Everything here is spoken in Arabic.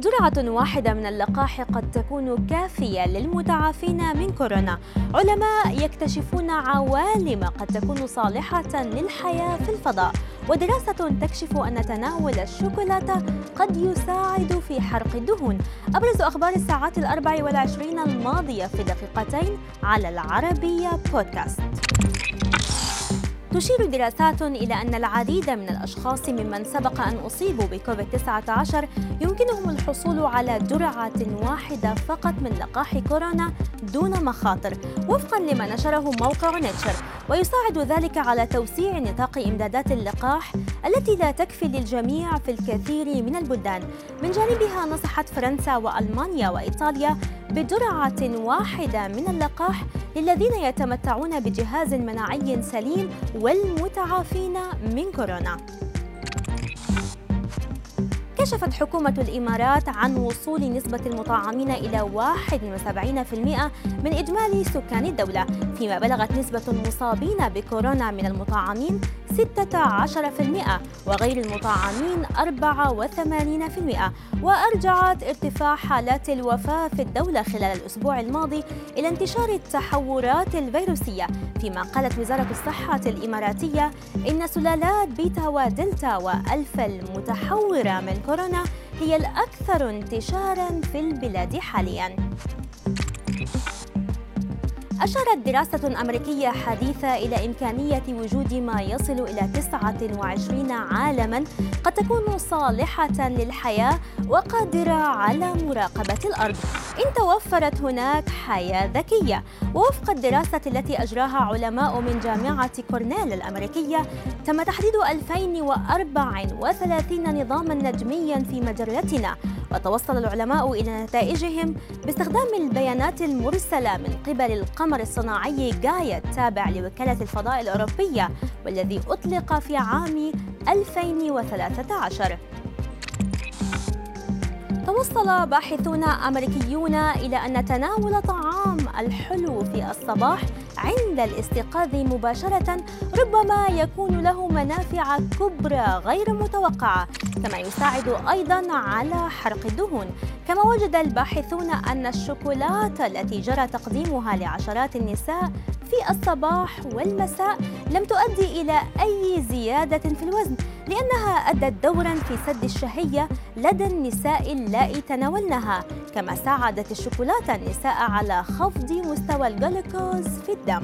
جرعة واحدة من اللقاح قد تكون كافية للمتعافين من كورونا. علماء يكتشفون عوالم قد تكون صالحة للحياة في الفضاء، ودراسة تكشف أن تناول الشوكولاتة قد يساعد في حرق الدهون. أبرز أخبار الساعات الأربع والعشرين الماضية في دقيقتين على العربية بودكاست. تشير دراسات إلى أن العديد من الأشخاص ممن سبق أن أصيبوا بكوفيد-19 يمكنهم الحصول على جرعة واحدة فقط من لقاح كورونا دون مخاطر وفقا لما نشره موقع نيتشر. ويساعد ذلك على توسيع نطاق إمدادات اللقاح التي لا تكفي للجميع في الكثير من البلدان. من جانبها نصحت فرنسا وألمانيا وإيطاليا بجرعة واحدة من اللقاح للذين يتمتعون بجهاز مناعي سليم والمتعافين من كورونا. كشفت حكومة الإمارات عن وصول نسبة المطعمين إلى 71% من إجمالي سكان الدولة فيما بلغت نسبة المصابين بكورونا من المطعمين 16% وغير المطعمين 84% وأرجعت ارتفاع حالات الوفاة في الدولة خلال الأسبوع الماضي إلى انتشار التحورات الفيروسية فيما قالت وزارة الصحة الإماراتية إن سلالات بيتا ودلتا وألفا المتحورة من كورونا هي الأكثر انتشارا في البلاد حاليا. أشارت دراسة أمريكية حديثة إلى إمكانية وجود ما يصل إلى 29 عالما قد تكون صالحة للحياة وقادرة على مراقبة الأرض. إن توفرت هناك حياة ذكية. ووفق الدراسة التي أجراها علماء من جامعة كورنيل الأمريكية تم تحديد 2034 نظاما نجميا في مجرتنا وتوصل العلماء إلى نتائجهم باستخدام البيانات المرسلة من قبل القمر الصناعي جايا التابع لوكالة الفضاء الأوروبية والذي أطلق في عام 2013 توصل باحثون أمريكيون إلى أن تناول طعام الحلو في الصباح عند الاستيقاظ مباشرة ربما يكون له منافع كبرى غير متوقعة كما يساعد أيضا على حرق الدهون. كما وجد الباحثون أن الشوكولاتة التي جرى تقديمها لعشرات النساء في الصباح والمساء لم تؤدي إلى أي زيادة في الوزن لأنها أدت دورا في سد الشهية لدى النساء اللائي تناولنها كما ساعدت الشوكولاتة النساء على خفض مستوى الجلوكوز في الدم.